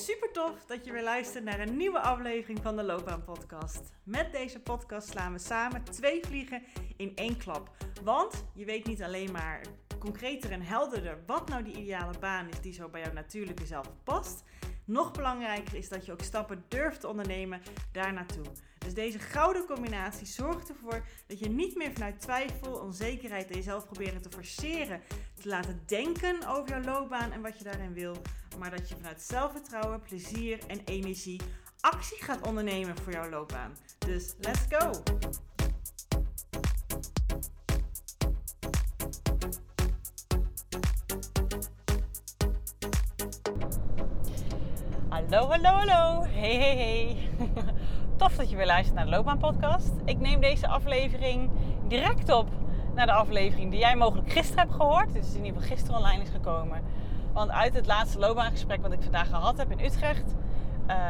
Super tof dat je weer luistert naar een nieuwe aflevering van de Loopbaan Podcast. Met deze podcast slaan we samen twee vliegen in één klap. Want je weet niet alleen maar concreter en helderder wat nou die ideale baan is die zo bij jouw natuurlijke zelf past. Nog belangrijker is dat je ook stappen durft te ondernemen daar naartoe. Dus deze gouden combinatie zorgt ervoor dat je niet meer vanuit twijfel, onzekerheid en jezelf proberen te forceren te laten denken over jouw loopbaan en wat je daarin wil, maar dat je vanuit zelfvertrouwen, plezier en energie actie gaat ondernemen voor jouw loopbaan. Dus let's go! Hallo, hallo, hallo. Hey, hey, hey. Tof dat je weer luistert naar de Loopbaan-podcast. Ik neem deze aflevering direct op naar de aflevering die jij mogelijk gisteren hebt gehoord. Is in ieder geval gisteren online is gekomen. Want uit het laatste loopbaangesprek wat ik vandaag gehad heb in Utrecht...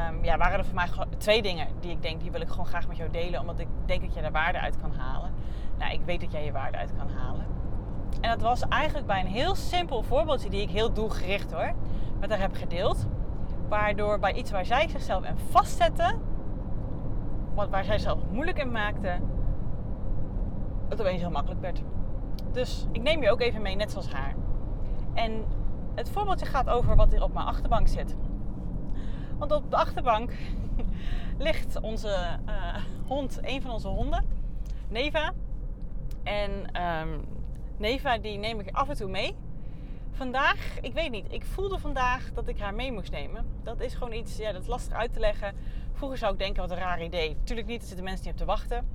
Um, ja, waren er voor mij twee dingen die ik denk, die wil ik gewoon graag met jou delen. Omdat ik denk dat je er waarde uit kan halen. Nou, ik weet dat jij je waarde uit kan halen. En dat was eigenlijk bij een heel simpel voorbeeldje die ik heel doelgericht hoor, met haar heb gedeeld. Waardoor bij iets waar zij zichzelf in vastzetten, waar zij zelf moeilijk in maakte, het opeens heel makkelijk werd. Dus ik neem je ook even mee, net zoals haar. En het voorbeeldje gaat over wat er op mijn achterbank zit. Want op de achterbank ligt onze uh, hond, een van onze honden, Neva. En um, Neva die neem ik af en toe mee vandaag, ik weet niet, ik voelde vandaag dat ik haar mee moest nemen. Dat is gewoon iets, ja, dat is lastig uit te leggen. Vroeger zou ik denken, wat een raar idee. Tuurlijk niet, er zitten mensen niet op te wachten.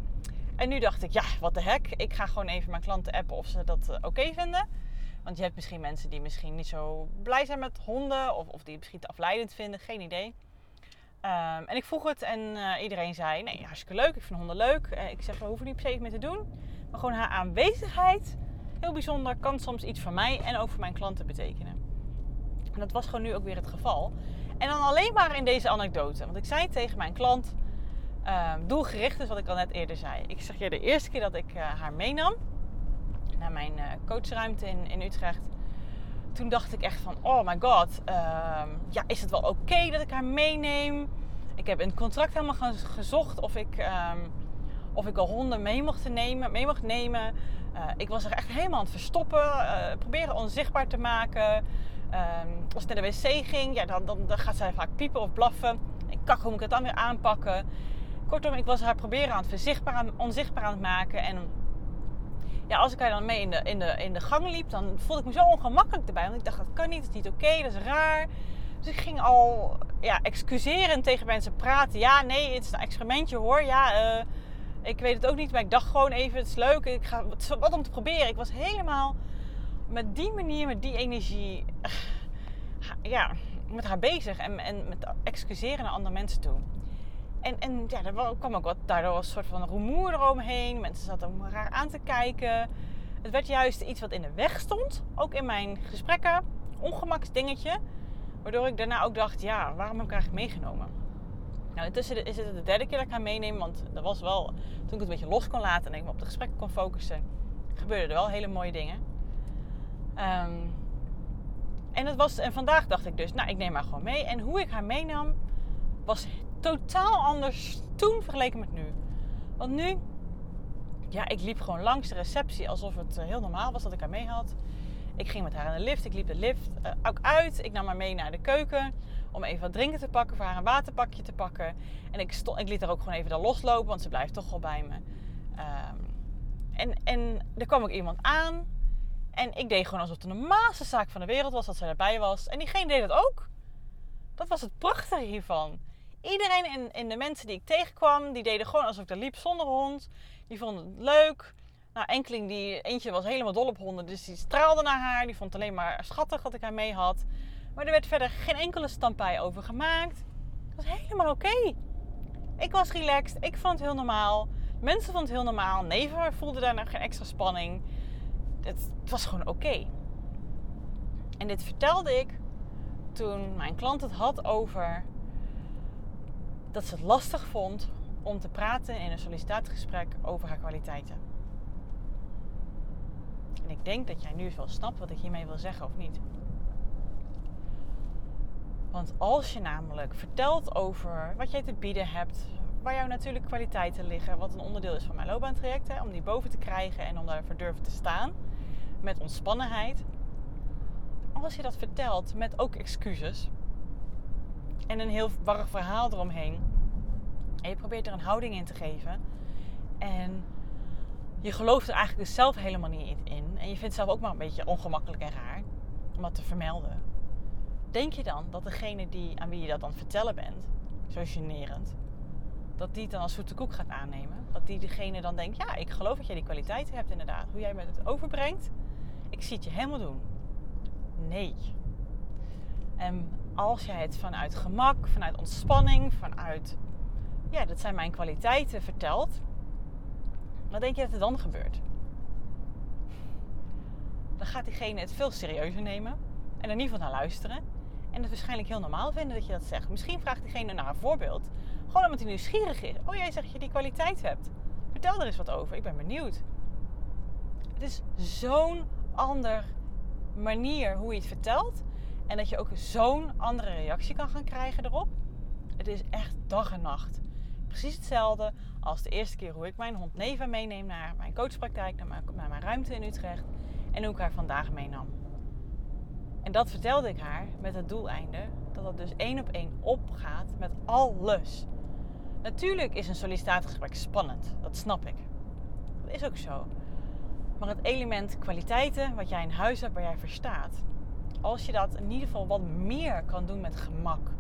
En nu dacht ik, ja, wat de hek. Ik ga gewoon even mijn klanten appen of ze dat eh, oké vinden. Want je hebt misschien mensen die misschien niet zo blij zijn met honden. Of, of die het misschien te afleidend vinden, geen idee. Um, en ik vroeg het en uh, iedereen zei, nee, hartstikke leuk. Ik vind honden leuk. Uh, ik zeg, we hoeven niet per se mee te doen. Maar gewoon haar aanwezigheid heel bijzonder, kan soms iets voor mij en ook voor mijn klanten betekenen. En dat was gewoon nu ook weer het geval. En dan alleen maar in deze anekdote. Want ik zei tegen mijn klant, uh, doelgericht is wat ik al net eerder zei. Ik zeg je, de eerste keer dat ik uh, haar meenam naar mijn uh, coachruimte in, in Utrecht. Toen dacht ik echt van, oh my god, ehm, ja, is het wel oké dat ik haar meeneem? Ik heb in het contract helemaal gezocht of ik, ehm, of ik al honden mee mocht nemen. Mee mocht nemen. Uh, ik was er echt helemaal aan het verstoppen, uh, proberen onzichtbaar te maken. Uh, als het naar de wc ging, ja, dan, dan, dan, gaat zij vaak piepen of blaffen. Ik kak hoe moet ik het dan weer aanpakken. Kortom, ik was haar proberen aan het verzichtbaar, onzichtbaar aan het maken. En ja, als ik haar dan mee in de, in, de, in de gang liep, dan voelde ik me zo ongemakkelijk erbij. Want ik dacht, dat kan niet, dat is niet oké, dat is raar. Dus ik ging al ja, excuserend tegen mensen praten. Ja, nee, het is een excrementje hoor. Ja, uh, ik weet het ook niet, maar ik dacht gewoon even, het is leuk. Ik ga, wat om te proberen. Ik was helemaal met die manier, met die energie, ja, met haar bezig. En, en met excuseren naar andere mensen toe. En, en ja, er kwam ook wat, daardoor een soort van rumoer eromheen. Mensen zaten me raar aan te kijken. Het werd juist iets wat in de weg stond. Ook in mijn gesprekken. Ongemaksdingetje. Waardoor ik daarna ook dacht, ja, waarom heb ik eigenlijk meegenomen? Nou, intussen is het de derde keer dat ik haar meeneem. Want dat was wel, toen ik het een beetje los kon laten en ik me op de gesprekken kon focussen, gebeurden er wel hele mooie dingen. Um, en, het was, en vandaag dacht ik dus, nou, ik neem haar gewoon mee. En hoe ik haar meenam, was totaal anders toen vergeleken met nu. Want nu, ja, ik liep gewoon langs de receptie alsof het eh, heel normaal was dat ik haar mee had. Ik ging met haar in de lift. Ik liep de lift uh, ook uit. Ik nam haar mee naar de keuken om even wat drinken te pakken, voor haar een waterpakje te pakken. En ik, ik liet haar ook gewoon even daar loslopen, want ze blijft toch wel bij me. Um, en, en er kwam ook iemand aan. En ik deed gewoon alsof het de normaalste zaak van de wereld was dat zij erbij was. En diegene deed dat ook. Dat was het prachtige hiervan. Iedereen in, in de mensen die ik tegenkwam, die deden gewoon alsof ik er liep zonder hond. Die vonden het leuk. Nou, enkeling die, eentje was helemaal dol op honden, dus die straalde naar haar. Die vond het alleen maar schattig dat ik haar mee had. Maar er werd verder geen enkele stampij over gemaakt. Het was helemaal oké. Ik was relaxed. Ik vond het heel normaal. Mensen vonden het heel normaal. Neven voelde daar nog geen extra spanning. Het, het was gewoon oké. En dit vertelde ik toen mijn klant het had over dat ze het lastig vond om te praten in een sollicitatiegesprek over haar kwaliteiten. En ik denk dat jij nu wel snapt wat ik hiermee wil zeggen, of niet? Want als je namelijk vertelt over wat jij te bieden hebt, waar jouw natuurlijke kwaliteiten liggen, wat een onderdeel is van mijn loopbaantraject, hè, om die boven te krijgen en om daarvoor durven te staan, met ontspannenheid. Als je dat vertelt met ook excuses en een heel warrig verhaal eromheen, en je probeert er een houding in te geven, en je gelooft er eigenlijk dus zelf helemaal niet in, en je vindt het zelf ook maar een beetje ongemakkelijk en raar om dat te vermelden, denk je dan dat degene die, aan wie je dat dan vertellen bent, zo generend, dat die het dan als zoete koek gaat aannemen. Dat die degene dan denkt, ja, ik geloof dat jij die kwaliteiten hebt inderdaad. Hoe jij met het overbrengt, ik zie het je helemaal doen. Nee. En als jij het vanuit gemak, vanuit ontspanning, vanuit, ja, dat zijn mijn kwaliteiten vertelt, wat denk je dat er dan gebeurt? Dan gaat diegene het veel serieuzer nemen en er ieder geval naar luisteren. En het waarschijnlijk heel normaal vinden dat je dat zegt. Misschien vraagt diegene naar een voorbeeld. Gewoon omdat hij nieuwsgierig is. Oh, jij zegt dat je die kwaliteit hebt. Vertel er eens wat over. Ik ben benieuwd. Het is zo'n ander manier hoe je het vertelt. En dat je ook zo'n andere reactie kan gaan krijgen erop. Het is echt dag en nacht. Precies hetzelfde als de eerste keer hoe ik mijn hond Neva meeneem naar mijn coachpraktijk, naar mijn, naar mijn ruimte in Utrecht. En hoe ik haar vandaag meenam. En dat vertelde ik haar met het doeleinde dat het dus één op één opgaat met alles. Natuurlijk is een sollicitatiegesprek spannend, dat snap ik. Dat is ook zo. Maar het element kwaliteiten wat jij in huis hebt, waar jij verstaat, als je dat in ieder geval wat meer kan doen met gemak,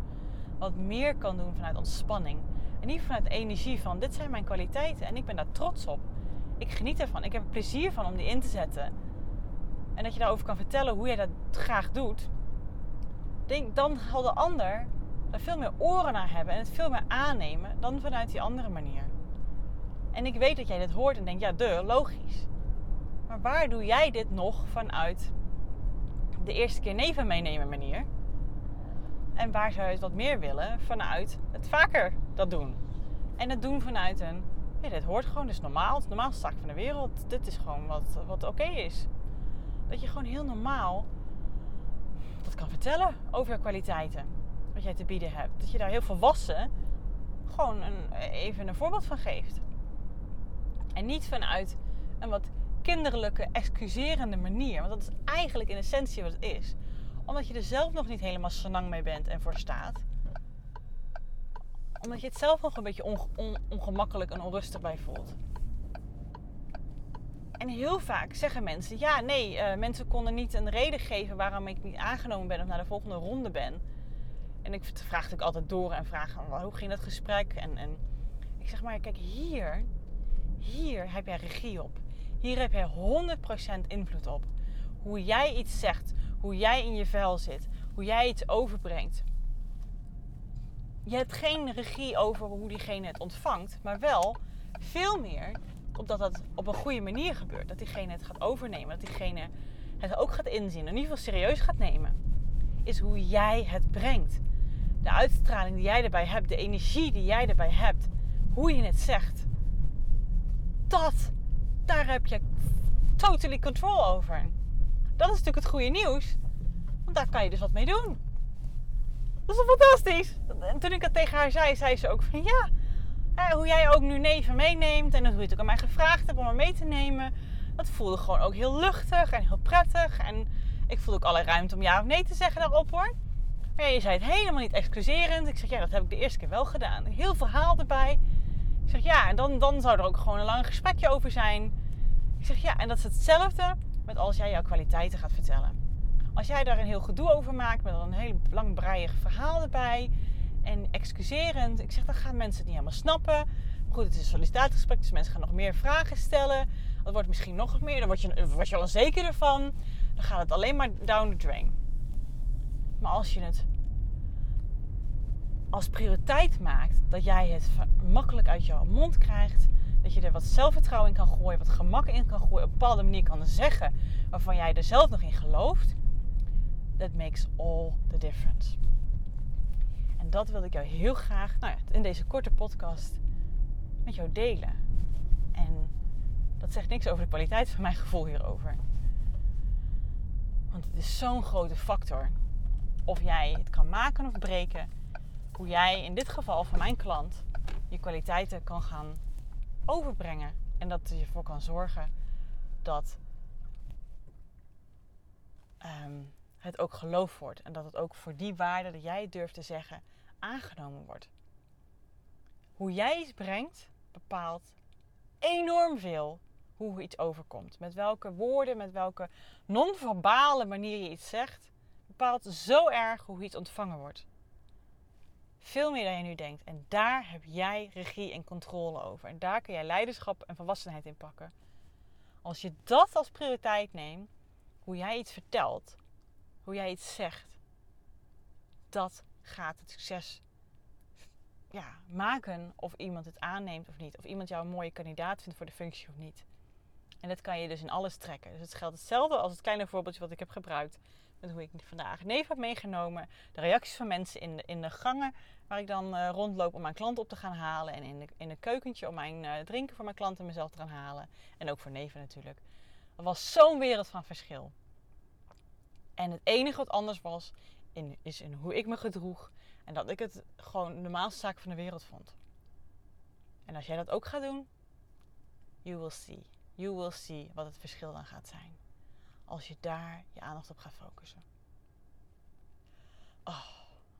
wat meer kan doen vanuit ontspanning, en niet vanuit energie van dit zijn mijn kwaliteiten en ik ben daar trots op. Ik geniet ervan, ik heb er plezier van om die in te zetten. En dat je daarover kan vertellen hoe jij dat graag doet, denk, dan zal de ander er veel meer oren naar hebben en het veel meer aannemen dan vanuit die andere manier. En ik weet dat jij dit hoort en denkt, ja, de, logisch. Maar waar doe jij dit nog vanuit de eerste keer neven meenemen manier? En waar zou je het wat meer willen vanuit het vaker dat doen? En het doen vanuit een, ja, dit hoort gewoon, dit is normaal, het is de normaalste zaak van de wereld. Dit is gewoon wat, wat oké is. Dat je gewoon heel normaal dat kan vertellen over je kwaliteiten. Wat jij te bieden hebt. Dat je daar heel volwassen gewoon een, even een voorbeeld van geeft. En niet vanuit een wat kinderlijke, excuserende manier. Want dat is eigenlijk in essentie wat het is. Omdat je er zelf nog niet helemaal senang mee bent en voor staat. Omdat je het zelf nog een beetje ongemakkelijk en onrustig bij voelt. En heel vaak zeggen mensen: ja, nee, uh, mensen konden niet een reden geven waarom ik niet aangenomen ben of naar de volgende ronde ben. En ik vraag natuurlijk altijd door en vraag: hoe ging dat gesprek? En, en ik zeg maar: kijk, hier, hier heb jij regie op. Hier heb jij 100% invloed op. Hoe jij iets zegt, hoe jij in je vel zit, hoe jij iets overbrengt. Je hebt geen regie over hoe diegene het ontvangt, maar wel veel meer opdat dat op een goede manier gebeurt. Dat diegene het gaat overnemen. Dat diegene het ook gaat inzien. In ieder geval serieus gaat nemen. Is hoe jij het brengt. De uitstraling die jij erbij hebt. De energie die jij erbij hebt. Hoe je het zegt. Dat, daar heb je totally control over. Dat is natuurlijk het goede nieuws. Want daar kan je dus wat mee doen. Dat is fantastisch. En toen ik dat tegen haar zei, zei ze ook van ja, hoe jij ook nu neven meeneemt en hoe je het ook aan mij gevraagd hebt om er mee te nemen. Dat voelde gewoon ook heel luchtig en heel prettig. En ik voelde ook alle ruimte om ja of nee te zeggen daarop hoor. Maar je zei het helemaal niet excuserend. Ik zeg ja, dat heb ik de eerste keer wel gedaan. Heel verhaal erbij. Ik zeg ja, en dan, dan zou er ook gewoon een lang gesprekje over zijn. Ik zeg ja, en dat is hetzelfde met als jij jouw kwaliteiten gaat vertellen. Als jij daar een heel gedoe over maakt met een heel lang breiig verhaal erbij en excuserend. Ik zeg, dan gaan mensen het niet helemaal snappen. Goed, het is een sollicitatiegesprek, dus mensen gaan nog meer vragen stellen. Dat wordt misschien nog meer, dan word je, word je al onzeker ervan. Dan gaat het alleen maar down the drain. Maar als je het als prioriteit maakt, dat jij het makkelijk uit jouw mond krijgt, dat je er wat zelfvertrouwen in kan gooien, wat gemak in kan gooien, op een bepaalde manier kan zeggen waarvan jij er zelf nog in gelooft, that makes all the difference. En dat wilde ik jou heel graag nou ja, in deze korte podcast met jou delen. En dat zegt niks over de kwaliteit van mijn gevoel hierover. Want het is zo'n grote factor. of jij het kan maken of breken. Hoe jij in dit geval van mijn klant je kwaliteiten kan gaan overbrengen. En dat je ervoor kan zorgen dat ehm, het ook geloofd wordt. En dat het ook voor die waarde dat jij durft te zeggen aangenomen wordt. Hoe jij iets brengt bepaalt enorm veel hoe iets overkomt. Met welke woorden, met welke non-verbale manier je iets zegt, bepaalt zo erg hoe iets ontvangen wordt. Veel meer dan je nu denkt. En daar heb jij regie en controle over. En daar kun jij leiderschap en volwassenheid in pakken. Als je dat als prioriteit neemt, hoe jij iets vertelt, hoe jij iets zegt, dat gaat het succes ja, maken of iemand het aanneemt of niet. Of iemand jou een mooie kandidaat vindt voor de functie of niet. En dat kan je dus in alles trekken. Dus het geldt hetzelfde als het kleine voorbeeldje wat ik heb gebruikt. Met hoe ik vandaag neef heb meegenomen. De reacties van mensen in de, in de gangen waar ik dan uh, rondloop om mijn klant op te gaan halen. En in, de, in een keukentje om mijn uh, drinken voor mijn klanten en mezelf te gaan halen. En ook voor neven natuurlijk. Dat was zo'n wereld van verschil. En het enige wat anders was, is in hoe ik me gedroeg. En dat ik het gewoon de normaalste zaak van de wereld vond. En als jij dat ook gaat doen, you will see. You will see wat het verschil dan gaat zijn. Als je daar je aandacht op gaat focussen. Oh,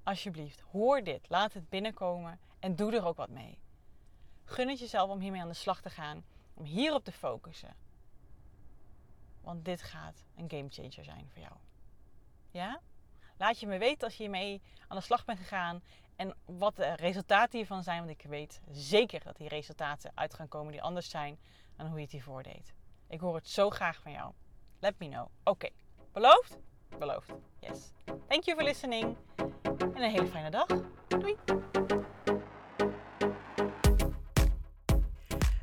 alsjeblieft, hoor dit. Laat het binnenkomen en doe er ook wat mee. Gun het jezelf om hiermee aan de slag te gaan. Om hierop te focussen. Want dit gaat een game changer zijn voor jou. Ja? Laat je me weten als je hiermee aan de slag bent gegaan. En wat de resultaten hiervan zijn. Want ik weet zeker dat die resultaten uit gaan komen die anders zijn dan hoe je het hiervoor deed. Ik hoor het zo graag van jou. Let me know. Oké, beloofd? Beloofd. Yes. Thank you for listening. En een hele fijne dag. Doei.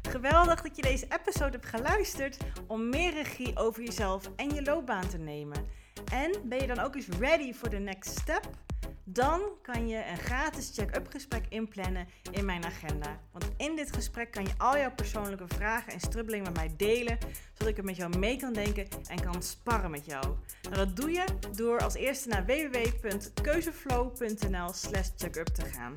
Geweldig dat je deze episode hebt geluisterd om meer regie over jezelf en je loopbaan te nemen. En ben je dan ook eens ready for the next step? Dan kan je een gratis check-up gesprek inplannen in mijn agenda. Want in dit gesprek kan je al jouw persoonlijke vragen en strubbelingen met mij delen, zodat ik er met jou mee kan denken en kan sparren met jou. Nou, dat doe je door als eerste naar www.keuzeflow.nl/slash checkup te gaan.